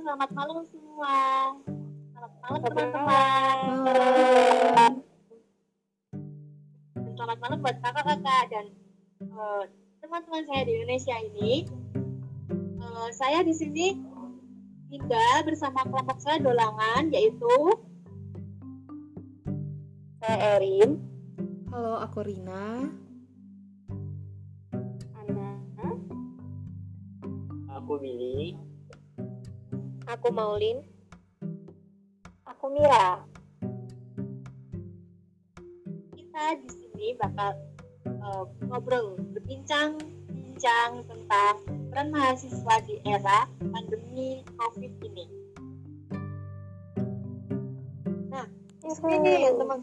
selamat malam semua. Selamat malam teman-teman. Selamat malam buat kakak-kakak dan eh, teman-teman saya di Indonesia ini. Eh, saya di sini tinggal bersama kelompok saya Dolangan yaitu Saya Erin. Halo, aku Rina. Ana. Aku Billy. Aku Maulin. Aku Mira. kita di sini bakal eh, ngobrol berbincang bincang tentang peran mahasiswa di era pandemi COVID ini. Nah, di sini nih ya teman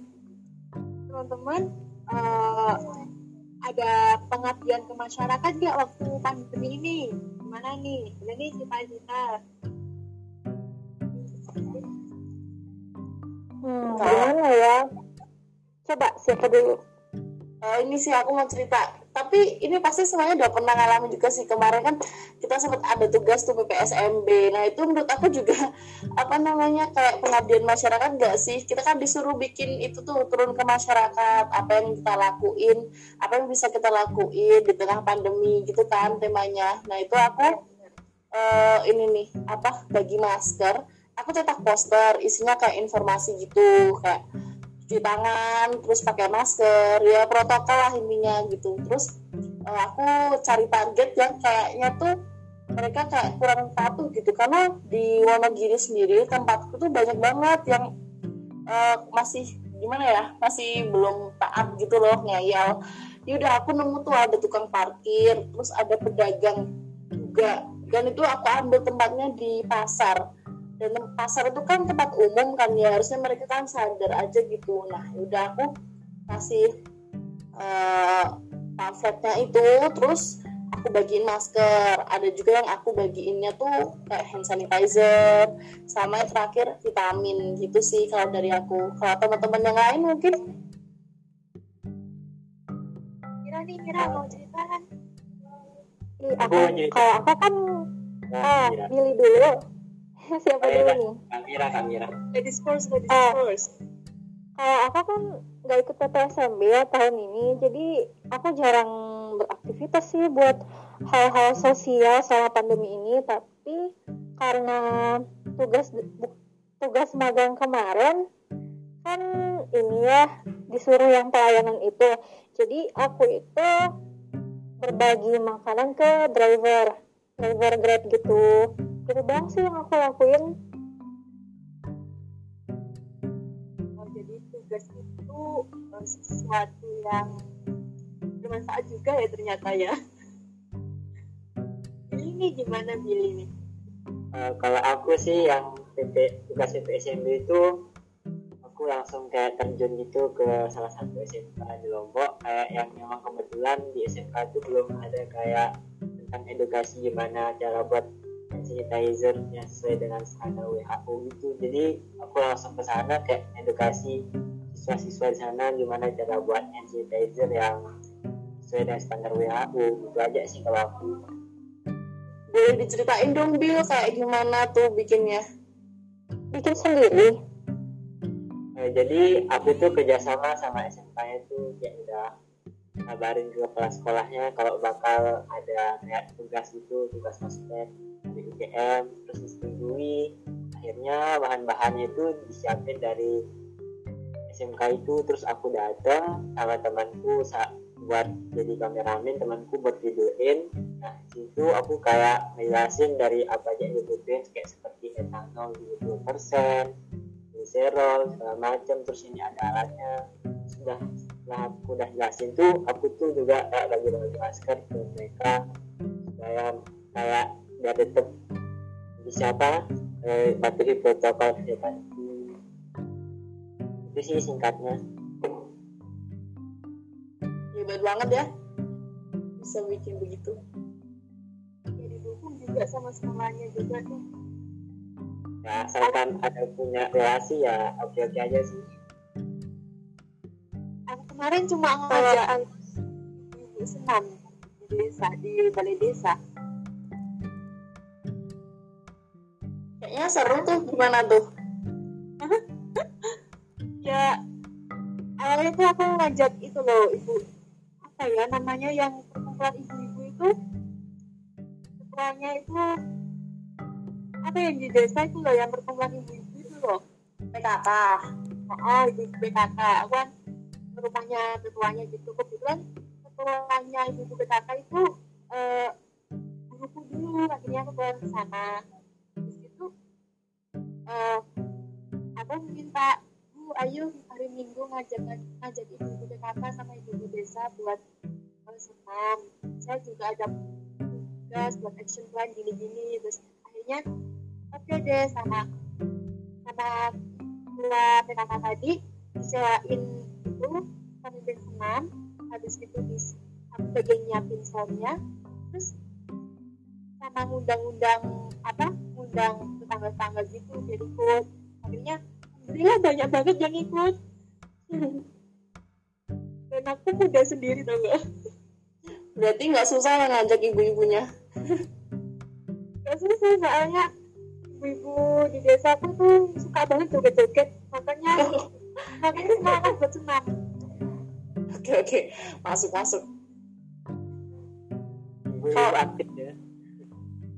teman-teman eh, ada pengabdian ke masyarakat nggak waktu pandemi ini? Gimana nih? Nih cita-cita. Hmm, gimana ya? Coba siapa dulu? Eh, ini sih aku mau cerita. Tapi ini pasti semuanya udah pernah ngalamin juga sih. Kemarin kan kita sempat ada tugas tuh PPSMB nah itu menurut aku juga apa namanya kayak pengabdian masyarakat gak sih? Kita kan disuruh bikin itu tuh turun ke masyarakat. Apa yang kita lakuin apa yang bisa kita lakuin di tengah pandemi gitu kan temanya. Nah itu aku eh, ini nih apa bagi masker aku cetak poster isinya kayak informasi gitu kayak cuci tangan terus pakai masker ya protokol lah intinya gitu. Terus eh, aku cari target yang kayaknya tuh mereka kayak kurang patuh gitu. Karena di Wonogiri sendiri tempatku tuh banyak banget yang eh, masih gimana ya masih belum taat gitu loh ngeyel. Ya udah aku nemu tuh ada tukang parkir terus ada pedagang juga. Dan itu aku ambil tempatnya di pasar dan pasar itu kan tempat umum kan ya harusnya mereka kan sadar aja gitu nah udah aku kasih eh, pamfletnya itu terus aku bagiin masker ada juga yang aku bagiinnya tuh kayak hand sanitizer sama yang terakhir vitamin gitu sih kalau dari aku kalau teman-teman yang lain mungkin Kira nih, kira mau cerita kan? Aku kalau aku kan Nah, ah, Mira. pilih dulu. Siapa dulu nih? Kamira, Kamira. Ladies first, ladies Ah. first. Kalau aku kan nggak ikut PPSMB ya tahun ini, jadi aku jarang beraktivitas sih buat hal-hal sosial selama pandemi ini. Tapi karena tugas tugas magang kemarin kan ini ya disuruh yang pelayanan itu. Jadi aku itu berbagi makanan ke driver, driver Grab gitu. Itu doang sih yang aku lakuin. Oh, jadi tugas itu eh, sesuatu yang bermanfaat juga ya ternyata ya. Nih gimana Billy nih? Eh, kalau aku sih yang PP tugas PPSMB itu aku langsung kayak terjun gitu ke salah satu SMK di Lombok kayak yang memang kebetulan di SMK itu belum ada kayak tentang edukasi gimana cara buat hand sanitizer yang sesuai dengan standar WHO gitu. Jadi aku langsung ke sana kayak edukasi siswa-siswa di sana gimana cara buat hand sanitizer yang sesuai dengan standar WHO gitu aja sih kalau aku. Boleh diceritain dong Bil kayak gimana tuh bikinnya? Bikin sendiri. Eh, jadi aku tuh kerjasama sama SMK-nya tuh ya udah kabarin ke kepala sekolahnya kalau bakal ada kayak tugas itu tugas ospek UGM terus disetujui akhirnya bahan-bahannya itu disiapin dari SMK itu terus aku datang sama temanku sa- buat jadi kameramen temanku buat videoin. Nah situ aku kayak ngejelasin dari apa aja yang dibutuhin kayak seperti etanol 20 persen glycerol segala macam terus ini ada alatnya. Sudah setelah aku udah jelasin tuh aku tuh juga kayak bagi-bagi masker ke mereka supaya kayak biar tetap bisa apa? Eh, patuhi protokol kesehatan. Itu sih singkatnya. Hebat banget ya. Bisa bikin begitu. Ya didukung juga sama sekolahnya juga tuh. ya asalkan ada punya relasi ya oke oke aja sih. Aku kemarin cuma ngajak ibu senam di desa di balai desa. Kayaknya seru tuh gimana tuh? Ya awalnya tuh aku ngajak itu loh ibu. Apa ya namanya yang perkumpulan ibu-ibu itu? Ketuanya itu apa yang di desa itu loh yang perkumpulan ibu-ibu itu loh. PKK oh ibu PKK aku kan rumahnya ketuanya gitu. Kebetulan ketuanya ibu PKK itu eh buku dulu akhirnya aku ke sana eh aku minta bu ayo hari minggu ngajak ngajak ibu ibu PKK sama ibu ibu desa buat senam. Saya juga ada tugas buat action plan gini gini terus akhirnya oke deh sama sama dua PKK tadi disewain itu pemimpin senam. Habis itu bis bagian nyiapin soundnya terus sama ngundang-undang apa ngundang tetangga-tetangga gitu jadi ikut. Akhirnya alhamdulillah banyak banget yang ikut. Dan aku muda sendiri tau gak berarti nggak susah ya ngajak ibu-ibunya. Gak susah soalnya ibu-ibu di desa aku tuh suka banget joget-joget. Makanya makanya semangat buat senam. Oke oke. Masuk masuk. Kalau- aktif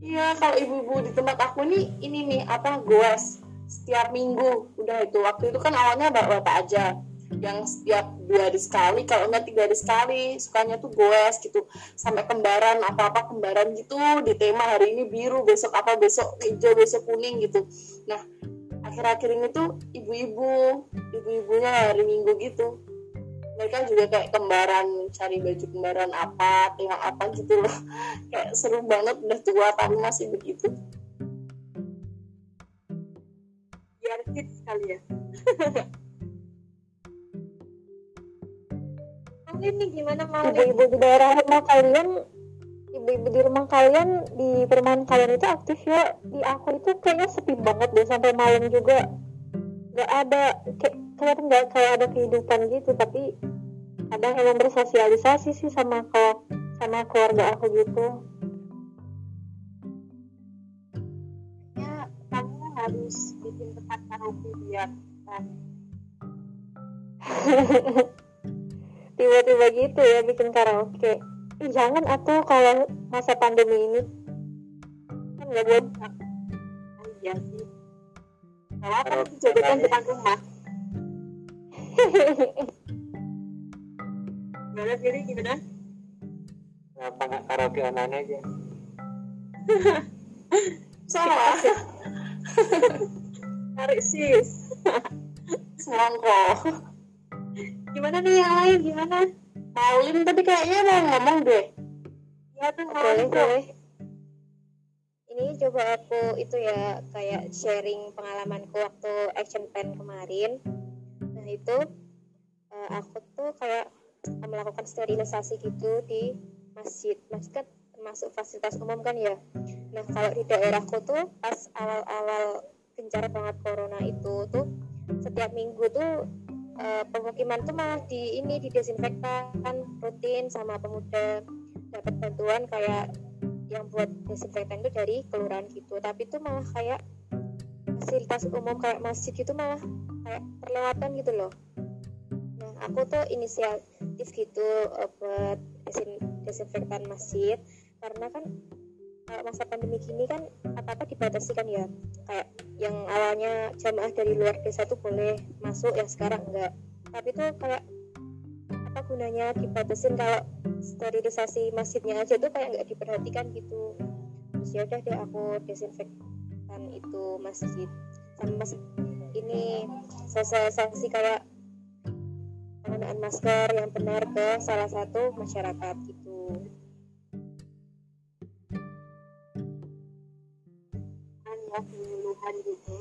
Iya, kalau ibu-ibu di tempat aku nih, ini nih apa goes setiap minggu. Udah itu waktu itu kan awalnya bapak-bapak aja yang setiap dua hari sekali, kalau enggak tiga hari sekali, sukanya tuh goes gitu, sampai kembaran apa-apa kembaran gitu di tema hari ini biru, besok apa besok hijau, besok kuning gitu. Nah, akhir-akhir ini tuh ibu-ibu, ibu-ibunya hari minggu gitu. Mereka juga kayak kembaran, cari baju kembaran apa, tema apa gitu loh. Kayak seru banget udah tua tapi masih begitu. Biar fit sekali ya. Kamu ini gimana mau ibu-ibu di daerah rumah kalian ibu-ibu di rumah kalian di perumahan kalian itu aktif ya. Di aku itu kayaknya sepi banget deh sampai malam juga. Nggak ada kayak kelihatan nggak kayak ada kehidupan gitu tapi kadang emang bersosialisasi sih sama kalau sama keluarga aku gitu. Ya kamu harus bikin tempat karaoke biar kan tiba-tiba gitu ya bikin karaoke. Ih, jangan atuh kalau masa pandemi ini. Kan nggak buat oh, iya sih. Kalau apa itu jogetan depan rumah gimana sih gimana? Kenapa nggak karaoke online aja? Salah. Tarik sis. Semangko gimana nih yang lain? Gimana? Paulin tapi kayaknya mau ngomong deh. Ya tuh boleh mau boleh ini coba aku itu ya kayak sharing pengalamanku waktu action plan kemarin. Nah itu eh, aku tuh kayak melakukan sterilisasi gitu di masjid. Masjid kan termasuk fasilitas umum kan ya. Nah kalau di daerahku tuh pas awal-awal gencar banget corona itu tuh setiap minggu tuh eh, pemukiman tuh malah di ini didesinfektan rutin sama pemuda. Dapat bantuan kayak yang buat desinfektan itu dari kelurahan gitu. Tapi itu malah kayak fasilitas umum kayak masjid gitu malah kayak perlewatan gitu loh. Nah aku tuh inisiatif gitu eh, buat desin- desinfektan masjid. Karena kan kalau masa pandemi gini kan apa apa dibatasi kan ya. Kayak yang awalnya jamaah dari luar desa tuh boleh masuk yang sekarang enggak. Tapi tuh kayak apa gunanya dibatasin kalau sterilisasi masjidnya aja tuh kayak nggak diperhatikan gitu. Terus ya deh aku desinfektan itu masjid. Sama mas ini sosialisasi kayak penggunaan masker yang benar ke salah satu masyarakat gitu. Kan ya penyuluhan gitu.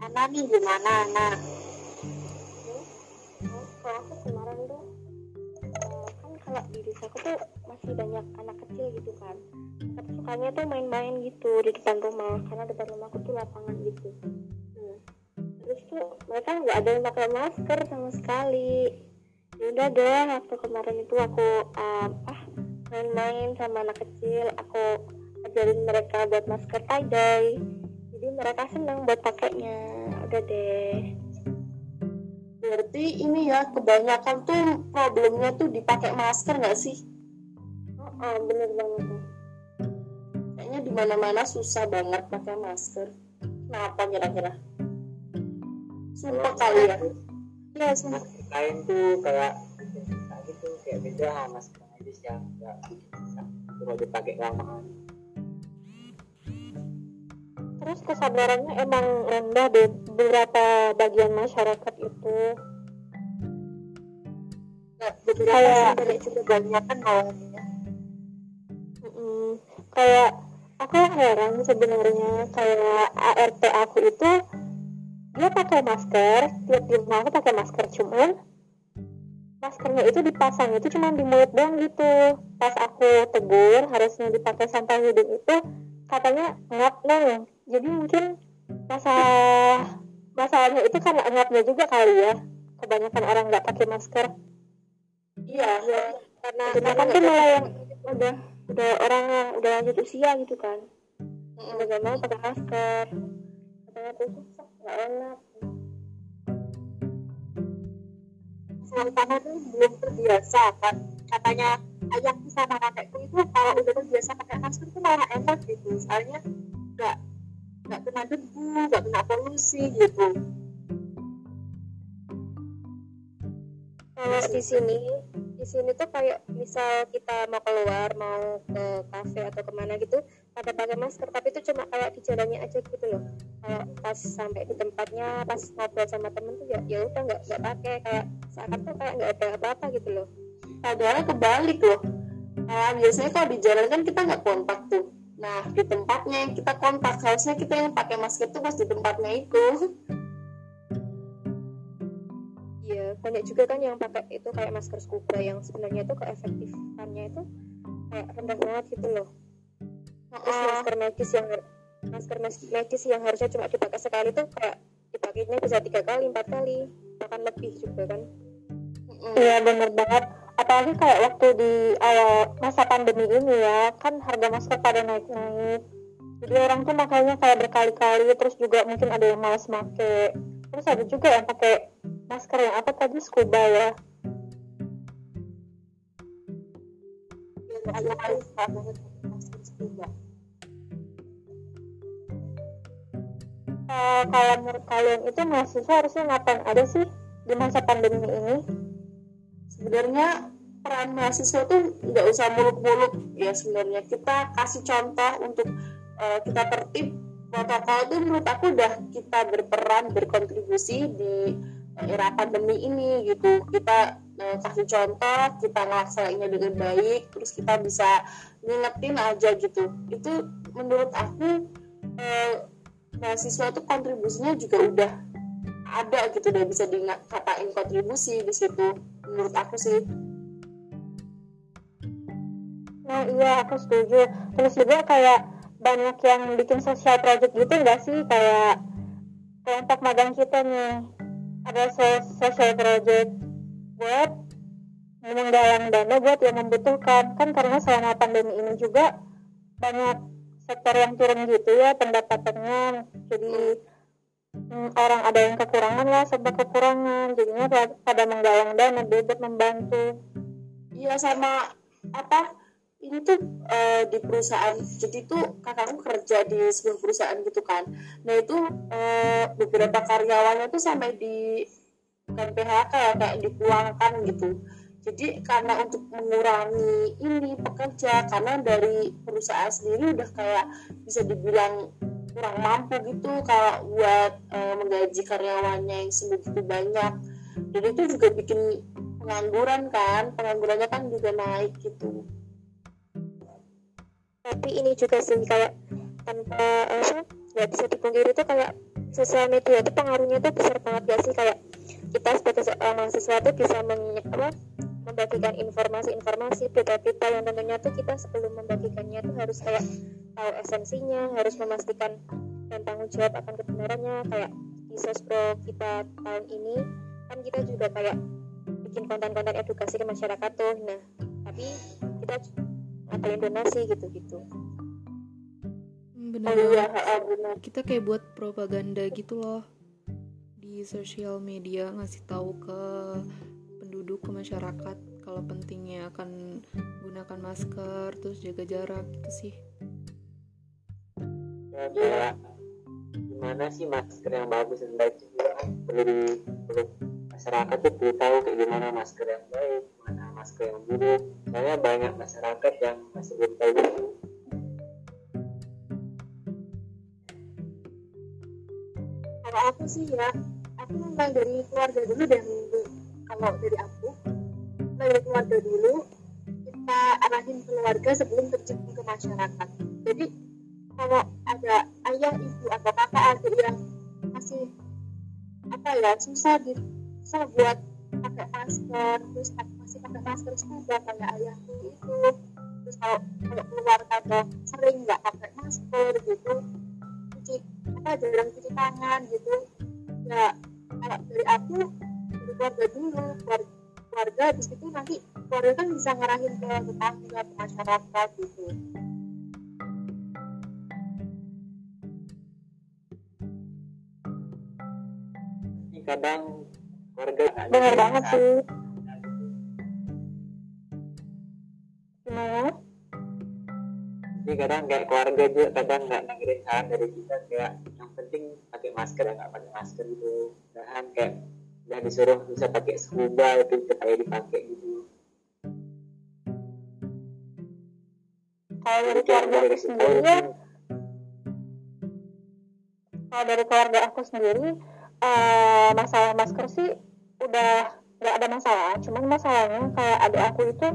Ana nih gimana Ana Oh, kalau aku kemarin tuh eh, kan kalau di desaku tuh masih banyak anak kecil gitu kan. Tapi sukanya tuh main-main gitu di depan rumah karena depan rumahku tuh lapangan gitu tuh mereka nggak ada yang pakai masker sama sekali. Ya udah deh waktu kemarin itu aku um, ah main-main sama anak kecil. Aku ajarin mereka buat masker tie dye. Jadi mereka senang buat pakainya. Udah deh. Berarti ini ya kebanyakan tuh problemnya tuh dipakai masker nggak sih? Oh, oh bener banget. Kayaknya di mana mana susah banget pakai masker. Kenapa kira-kira sumpah kali ya. ya sumpah. lain tuh kayak gitu kayak beda masker medis yang nggak cuma dipakai kelamaan terus kesadarannya emang rendah di beberapa bagian masyarakat itu. Nah, Kayak- sih banyak juga banyak kan awalnya. Kayak aku heran sebenarnya kayak ART aku itu dia pakai masker tiap di rumah aku pakai masker cuman maskernya itu dipasang itu cuma di mulut doang gitu. Pas aku tegur harusnya dipakai sampai hidung itu katanya ngap neng jadi mungkin masalah masalahnya itu karena ngapnya juga kali ya. Kebanyakan orang nggak pakai masker. Iya karena karena kan malah yang udah udah orang yang udah lanjut usia gitu kan. Udah gak mau pakai masker. Katanya tuh nggak enak Pertama tuh belum terbiasa kan. Katanya ayahku sama kakekku itu kalau udah terbiasa pakai masker tuh malah enak gitu. Soalnya nggak nggak kena debu, nggak kena polusi gitu. kalau di sini di sini tuh kayak misal kita mau keluar mau ke kafe atau ke mana gitu pada pakai masker tapi itu cuma kayak di jalannya aja gitu loh. Kalau pas sampai di tempatnya pas ngobrol sama temen tuh ya ya udah nggak nggak pakai. Kayak seakan tuh kayak nggak ada apa-apa gitu loh. Padahal kebalik loh. Nah, biasanya kalau di jalan kan kita nggak kontak tuh. Nah di tempatnya yang kita kontak harusnya kita yang pakai masker tuh pas di tempatnya itu. Iya, banyak juga kan yang pakai itu kayak masker scuba yang sebenarnya itu keefektifannya itu kayak rendah banget gitu loh. Terus masker medis yang masker medis yang harusnya cuma dipakai sekali tuh kayak dipakainya bisa tiga kali, empat kali, bahkan lebih juga kan. iya bener banget. Apalagi kayak waktu di awal masa pandemi ini ya kan harga masker pada naik-naik. Jadi orang tuh makanya kayak berkali-kali terus juga mungkin ada yang malas make. Terus ada juga yang pakai masker yang apa tadi? Scuba ya. Masker Eh, kalau menurut kalian itu mahasiswa harusnya ngapain ada sih di masa pandemi ini? Sebenarnya peran mahasiswa tuh nggak usah muluk-muluk. Ya sebenarnya kita kasih contoh untuk eh, kita tertib. Protokol itu menurut aku udah kita berperan berkontribusi di era pandemi ini gitu. Kita eh, kasih contoh kita ngelaksanainnya dengan baik terus kita bisa ngingetin aja gitu. Itu menurut aku eh, mahasiswa tuh kontribusinya juga udah ada gitu udah bisa dikatain kontribusi di situ menurut aku sih. Nah iya aku setuju. Terus juga kayak banyak yang bikin social project gitu enggak sih? Kayak kelompok magang kita nih ada social project buat menggalang dana buat yang membutuhkan. Kan karena selama pandemi ini juga banyak sektor yang turun gitu ya pendapatannya. Jadi mm, orang ada yang kekurangan lah serba kekurangan. Jadinya pa- pada menggalang dana buat membantu. Iya sama apa ini tuh eh, di perusahaan jadi tuh kakakku kerja di sebuah perusahaan gitu kan. Nah itu eh, beberapa karyawannya tuh sampai di bukan PHK ya kayak dipulangkan gitu. Jadi karena untuk mengurangi ini pekerja karena dari perusahaan sendiri udah kayak bisa dibilang kurang mampu gitu kalau buat eh, menggaji karyawannya yang sebegitu banyak. Dan itu juga bikin pengangguran kan penganggurannya kan juga naik gitu Tapi ini juga sih kayak tanpa apa nggak bisa dipungkiri itu kayak sosial media itu pengaruhnya tuh besar banget gak sih? Kayak kita sebagai seorang mahasiswa tuh bisa men- apa, membagikan informasi-informasi berita-berita yang tentunya tuh kita sebelum membagikannya tuh harus kayak tahu esensinya harus memastikan dan tanggung jawab akan kebenarannya. Kayak di sospro kita tahun ini kan kita juga kayak bikin konten-konten edukasi ke masyarakat tuh. Nah tapi kita ngadain donasi gitu-gitu. Bener. oh iya benar Kita kayak buat propaganda gitu loh. Di sosial media ngasih tahu ke penduduk ke masyarakat kalau pentingnya akan gunakan masker terus jaga jarak gitu sih. ya kayak gimana sih masker yang bagus dan baik juga? Perlu di perlu masyarakat tuh perlu tahu kayak gimana masker yang masker yang buruk soalnya banyak masyarakat yang masih belum tahu itu. Kalau aku sih ya aku mulai dari keluarga dulu dan kalau dari aku dari keluarga dulu kita arahin keluarga sebelum terjun ke masyarakat. Jadi kalau ada ayah ibu atau kakak adik yang masih apa ya susah di susah buat pakai masker terus pakai masker scuba kayak ayahku itu terus kalau kalau keluar kadang sering nggak pakai masker gitu. Cuci apa jarang cuci tangan gitu. Ya kalau dari aku dari keluarga dulu keluarga, keluarga di situ nanti keluarga kan bisa ngarahin ke tetangga ke masyarakat gitu. Kadang bener dengerin banget saran. sih Jadi kadang kayak keluarga juga kadang nggak dengerin saran dari kita kayak yang penting pakai masker ya nggak pakai masker gitu. Dan kayak udah disuruh bisa pakai scuba itu tetap aja dipakai gitu. kalau dari keluarga aku sendiri kalau dari keluarga aku sendiri eh, masalah masker sih udah nggak ada masalah cuman masalahnya kayak adik aku itu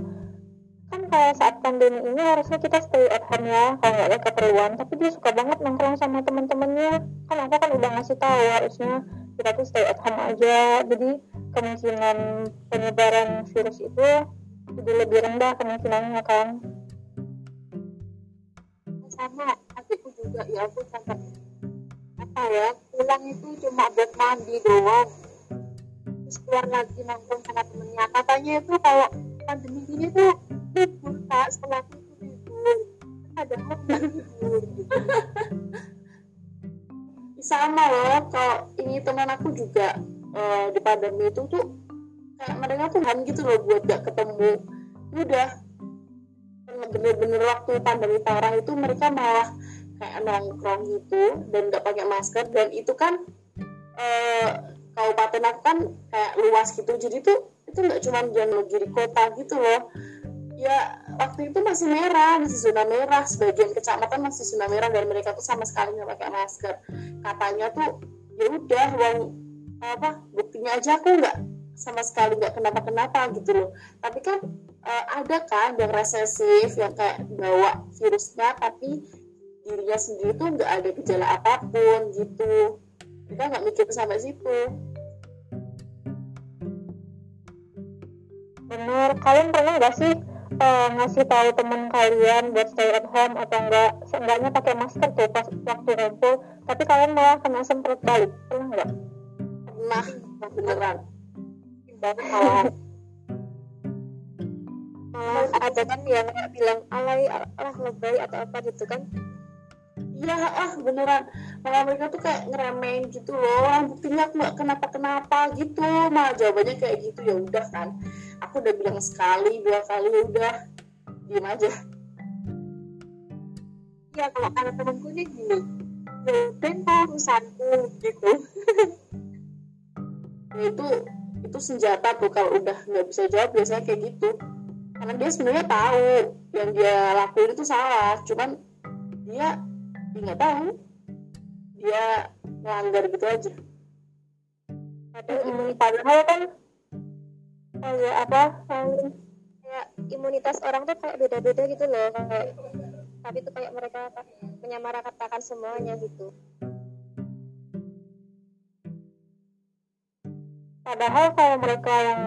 kan kayak saat pandemi ini harusnya kita stay at home ya kalau nggak ada keperluan. Tapi dia suka banget nongkrong sama teman-temannya kan aku kan udah ngasih tahu harusnya kita tuh stay at home aja. Jadi kemungkinan penyebaran virus itu jadi lebih rendah kemungkinannya kan. Sama adikku juga ya aku sampai apa ya pulang itu cuma buat mandi doang. Terus keluar lagi nongkrong sama temennya. Katanya itu kalau pandemi gini tuh kak setelah itu ada sama loh kalau ini teman aku juga eh, di pandemi itu tuh kayak mereka tuh han gitu loh buat gak ketemu. Udah bener-bener waktu pandemi parah itu mereka malah kayak nongkrong gitu dan gak pakai masker dan itu kan eh, kabupaten aku kan kayak luas gitu. Jadi tuh itu nggak cuma di kota gitu loh ya waktu itu masih merah masih zona merah sebagian kecamatan masih zona merah dan mereka tuh sama sekali nggak pakai masker. Katanya tuh ya udah uang apa buktinya aja aku nggak sama sekali nggak kenapa kenapa gitu loh. Tapi kan eh, ada kan yang resesif yang kayak bawa virusnya tapi dirinya sendiri tuh nggak ada gejala apa pun gitu. Kita nggak mikir sampai situ. Bener, kalian pernah nggak sih eh, ngasih tahu teman kalian buat stay at home atau enggak seenggaknya pakai masker tuh pas waktu ngumpul. Tapi kalian malah kena semprot balik pernah nggak? nah beneran. Banget malah ada kan yang bilang alay alah lebay atau apa gitu kan? Iya ah beneran. Malah mereka tuh kayak ngeremehin gitu loh. Buktinya aku nggak kenapa kenapa gitu. Malah jawabannya kayak gitu ya udah kan aku udah bilang sekali dua kali udah. Diem aja. Ya kalau kata temanku nih gini. Udah urusanku gitu. Ya itu itu senjata tuh kalau udah nggak bisa jawab biasanya kayak gitu. Karena dia sebenarnya tahu yang dia lakuin itu salah. Cuman dia nggak tahu. Dia melanggar gitu aja. Padahal Hmm, padahal kan kayak apa kayak imunitas orang tuh kayak beda-beda gitu loh kayak tapi tuh kayak mereka menyamaratakan semuanya gitu. Padahal kalau mereka yang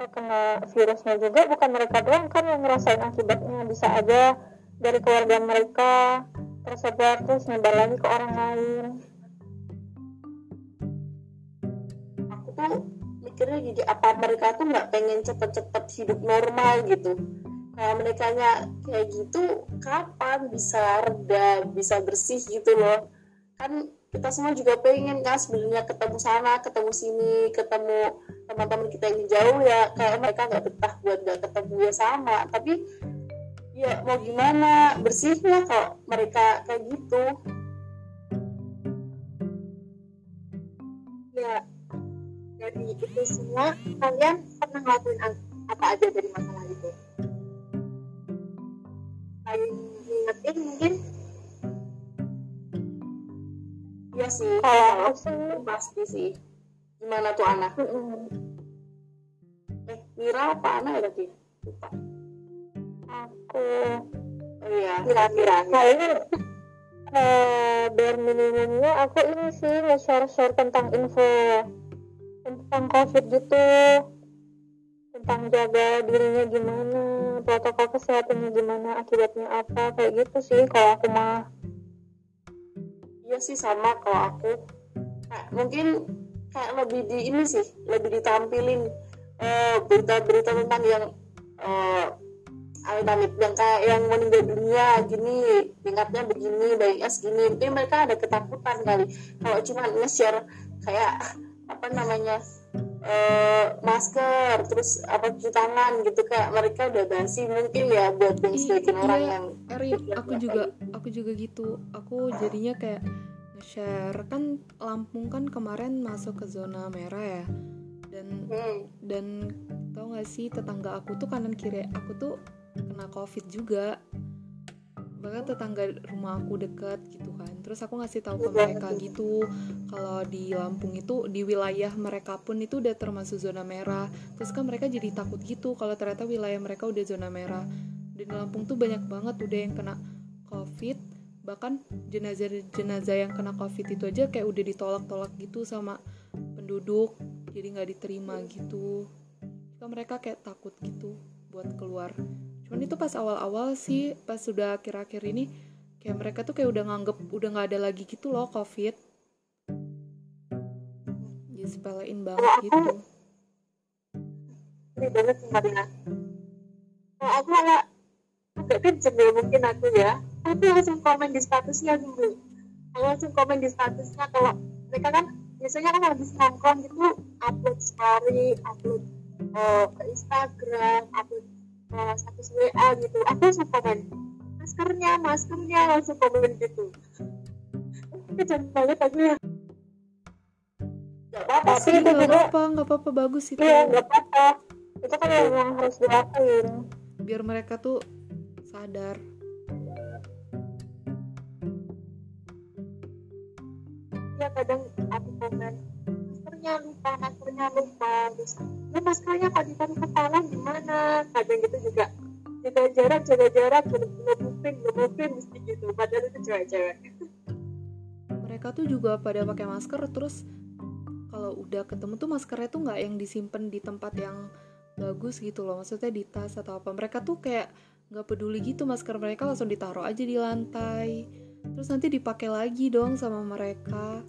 terkena virusnya juga bukan mereka doang kan yang ngerasain akibatnya bisa aja dari keluarga mereka tersebar terus nyebar lagi ke orang lain mikirnya gini apa mereka tuh nggak pengen cepet-cepet hidup normal gitu? Kalau mereka kayak gitu kapan bisa reda bisa bersih gitu loh? Kan kita semua juga pengen kan sebenarnya ketemu sana ketemu sini ketemu teman-teman kita yang jauh ya. Kayak mereka nggak betah buat nggak ketemu ya sama. Tapi ya mau gimana bersihnya kalau mereka kayak gitu dari itu semua kalian pernah ngelakuin apa aja dari masalah itu? Selain ngingetin mungkin? Iya sih kalau aku pasti sih. Gimana tuh anak? Eh Mira apa anak ya tadi? Lupa. Aku oh iya. Kira-kira kayaknya eh bare minimumnya aku ini sih nge-share-share tentang info tentang covid gitu. Tentang jaga dirinya gimana protokol kesehatannya gimana akibatnya apa kayak gitu sih kalau aku mah. Iya sih sama kalau aku. Nah, mungkin kayak lebih di ini sih lebih ditampilin eh, berita-berita tentang yang eh amit-amit yang kayak yang meninggal dunia gini tingkatnya begini baiknya segini. Mungkin mereka ada ketakutan kali. Kalau cuma nge-share kayak apa namanya eh masker terus apa cuci tangan gitu kayak mereka udah basi mungkin ya buat yang sebagian orang iya. yang Erin, aku juga aku juga gitu. Aku jadinya kayak nge-share kan Lampung kan kemarin masuk ke zona merah ya. Dan hmm, dan tau gak sih tetangga aku tuh kanan kiri aku tuh kena covid juga bahkan tetangga rumah aku deket gitu kan. Terus aku ngasih tahu ke mereka gitu kalau di Lampung itu di wilayah mereka pun itu udah termasuk zona merah. Terus kan mereka jadi takut gitu kalau ternyata wilayah mereka udah zona merah. Dan di Lampung tuh banyak banget udah yang kena covid. Bahkan jenazah-jenazah yang kena covid itu aja kayak udah ditolak-tolak gitu sama penduduk jadi nggak diterima gitu. Kan mereka kayak takut gitu buat keluar cuman itu pas awal-awal sih pas sudah akhir-akhir ini kayak mereka tuh kayak udah nganggep udah nggak ada lagi gitu loh covid. Ya sepelein banget gitu. Ini banget sih Marina aku malah agak kenceng ya mungkin aku ya. Aku langsung komen di statusnya dulu. Aku langsung komen di statusnya kalau mereka kan biasanya kan habis nongkrong gitu upload story upload ke Instagram upload status WA gitu. Aku langsung komen maskernya maskernya langsung komen gitu. Kejam banget aku ya. Nggak apa-apa sih itu juga apa-apa nggak apa-apa bagus itu. Iya nggak apa-apa. Itu kan memang harus dilakuin biar mereka tuh sadar. Ya kadang aku komen maskernya lupa terus ya maskernya kalau ditaruh kepala gimana? Kadang gitu juga. Jaga jarak jaga jarak ngebupin ngebupin mesti gitu. Padahal itu cewek-cewek. Mereka tuh juga pada pakai masker terus kalau udah ketemu tuh maskernya tuh nggak yang disimpan di tempat yang bagus gitu loh. Maksudnya di tas atau apa. Mereka tuh kayak nggak peduli gitu masker mereka langsung ditaruh aja di lantai. Terus nanti dipakai lagi dong sama mereka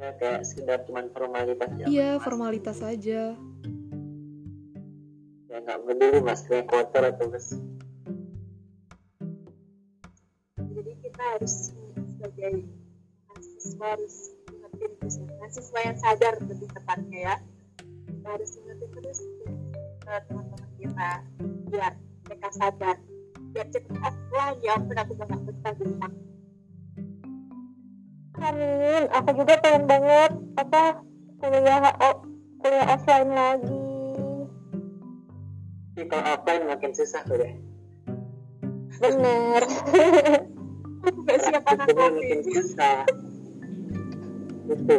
ya kayak sekedar cuman formalitas ya iya formalitas aja. Ya nggak peduli maskernya kotor atau bersih jadi kita harus sebagai mahasiswa harus ingetin terus ya. mahasiswa yang sadar lebih tepatnya ya. Kita harus ingetin terus ke teman-teman kita biar mereka sadar. Biar cepet offline ya ampun aku betah di rumah amin aku juga pengen banget apa kuliah oh, kuliah offline lagi. Tapi kalau offline makin susah tuh deh. Bener. Aku gak siap anak Hukumnya makin susah. Itu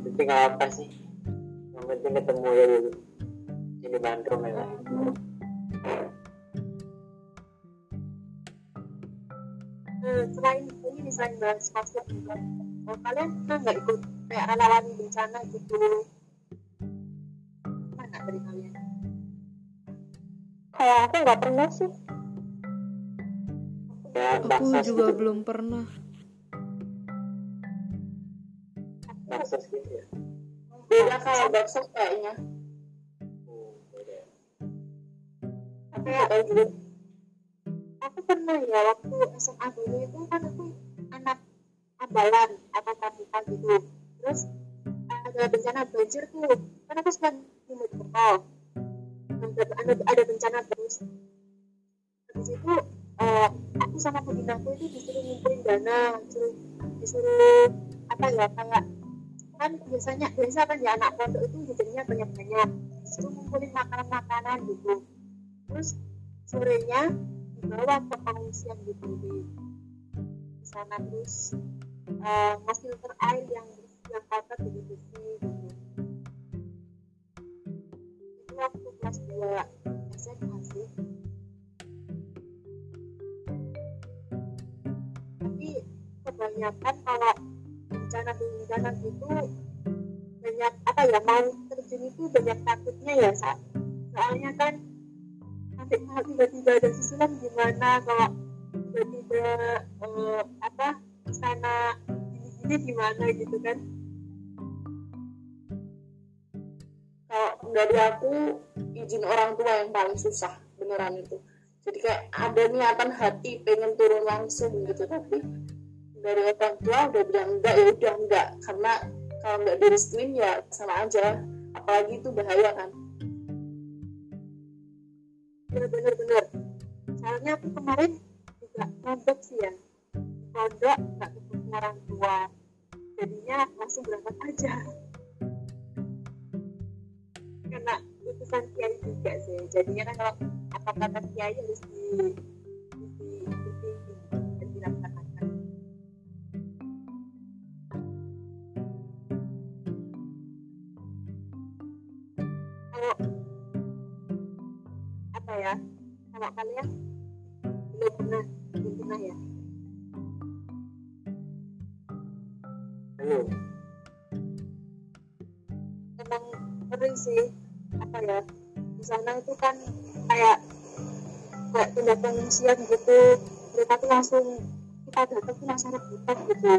tapi nggak apa sih. Yang penting ketemu ya dulu jadi bandrong ya Eh, selain bahas covid juga. Eh, kalian pernah nggak ikut kayak relawan bencana gitu? Mana dari kalian? Kalau aku nggak pernah sih. Ya aku baksos juga gitu belum pernah. Baksos gitu ya beda kalau bakso kayaknya. Beda. nggak tahu juga. Aku pernah ya waktu SMA dulu itu kan aku ambalan atau pramuka gitu. Terus ada bencana banjir tuh. Kan aku sedang di Mojokerto ada, ada, bencana terus. Habis itu eh, aku sama pembinaku itu disuruh ngumpulin dana disuruh, disuruh apa ya kayak kan biasanya biasa kan ya anak pondok itu jajannya banyak-banyak. Disuruh ngumpulin makanan-makanan gitu. Terus sorenya dibawa ke pengungsian gitu di sana terus filter air yang yang kotor jadi bersih gitu itu waktu kelas 2 SMA sih tapi kebanyakan kalau bencana bencana itu banyak apa ya mau terjun itu banyak takutnya ya Sa. soalnya kan nanti kalau tiba-tiba ada susulan gimana kalau tiba-tiba eh, apa sana gini-gini gimana gitu kan? Kalau dari aku izin orang tua yang paling susah beneran itu. Jadi kayak ada niatan hati pengen turun langsung gitu tapi dari orang tua udah bilang enggak ya udah enggak. Karena kalau nggak direstuin ya sama aja apalagi itu bahaya kan. Bener-bener bener soalnya aku kemarin juga mondok sih ya. Mondok nggak ketemu orang tua jadinya langsung berangkat aja. Karena utusan kiai juga sih. Jadinya kan kalau apa kata kiai harus di apa ya? Kalau kalian belum pernah belum pernah ya belum emang ngeri sih apa ya di sana itu kan kayak kayak tindak pengungsian gitu. Mereka tuh langsung kita datang tuh langsung rebutan gitu.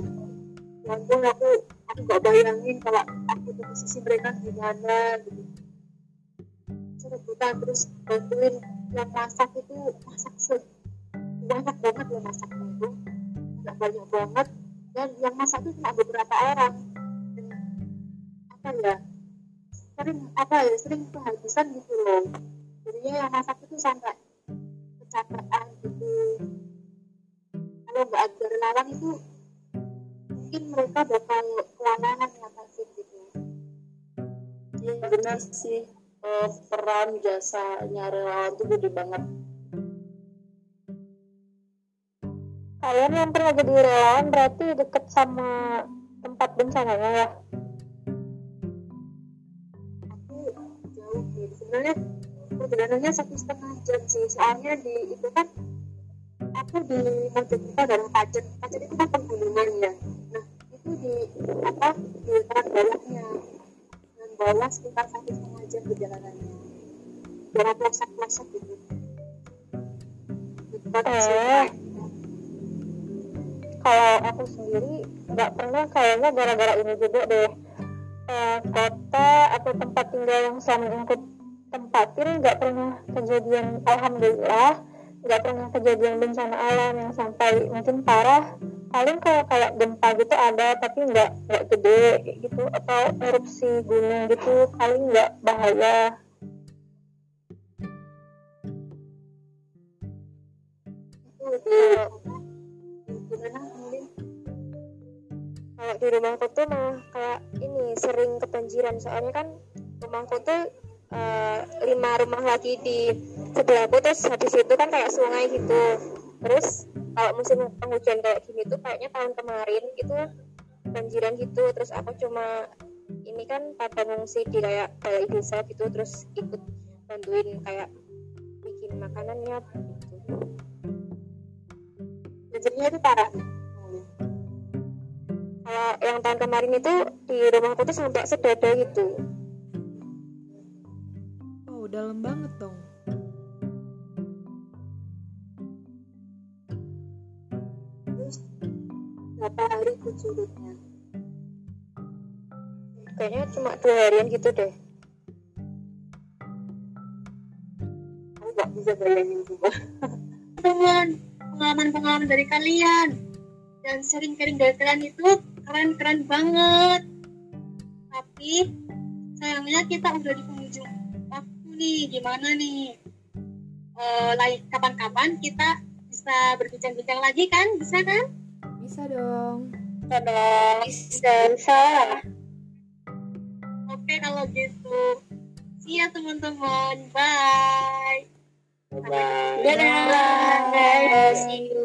Ya ampun aku aku gak bayangin kalau aku di posisi mereka gimana gitu. Rebutan terus bantuin yang masak itu masak se banyak banget loh masaknya itu. Nggak banyak banget dan yang masak itu cuma beberapa orang. Apa ya? Sering apa ya sering kehabisan gitu loh. Jadinya yang masak itu sampai kecapean gitu. Kalau nggak ada relawan itu mungkin mereka bakal kewalahan ngatasin gitu. Iya benar sih. Eh, peran jasanya relawan tuh gede banget Kalian yang pernah jadi relawan berarti deket sama tempat bencananya ya? aku jauh sih sebenarnya perjalanannya satu setengah jam sih. Soalnya di itu kan aku di Mojokerto daerah Pajen Pajen itu kan pegunungan ya. Nah itu di apa di dataran bawahnya dan bawah sekitar satu setengah jam perjalanannya. Daerah pelosok pelosok gitu. Dekat Eh. Kalau aku sendiri nggak pernah kayaknya gara-gara ini juga deh. Eh, kota atau tempat tinggal yang selama aku tempatin nggak pernah kejadian alhamdulillah nggak pernah kejadian bencana alam yang sampai mungkin parah. Paling kalau kayak gempa gitu ada tapi nggak nggak gede gitu atau erupsi gunung gitu paling nggak bahaya. Itu di rumahku tuh mah kayak ini sering kebanjiran. Soalnya kan rumahku tuh eh, lima rumah lagi di sebelahku terus habis itu kan kayak sungai gitu. Terus kalau musim penghujan kayak gini tuh kayaknya tahun kemarin itu banjiran gitu. Terus aku cuma ini kan pada ngungsi di kayak balai desa gitu terus ikut bantuin kayak bikin makanannya gitu. banjirnya itu parah kemudian kalau yang tahun kemarin itu di rumahku tuh sampai sedada gitu. Oh, dalam banget dong. terus berapa hari itu surutnya kayaknya cuma dua harian gitu deh. Aku nggak bisa bayangin juga. Teman pengalaman-pengalaman dari kalian dan sharing-sharing dari kalian itu keren-keren banget. Tapi sayangnya kita udah di penghujung waktu nih. Gimana nih? Eh, lain kapan-kapan kita bisa berbincang-bincang lagi kan? Bisa kan? Bisa dong. bisa bisa oke kalau gitu. See ya teman-teman. Bye. Bye dadah. Bye. See you.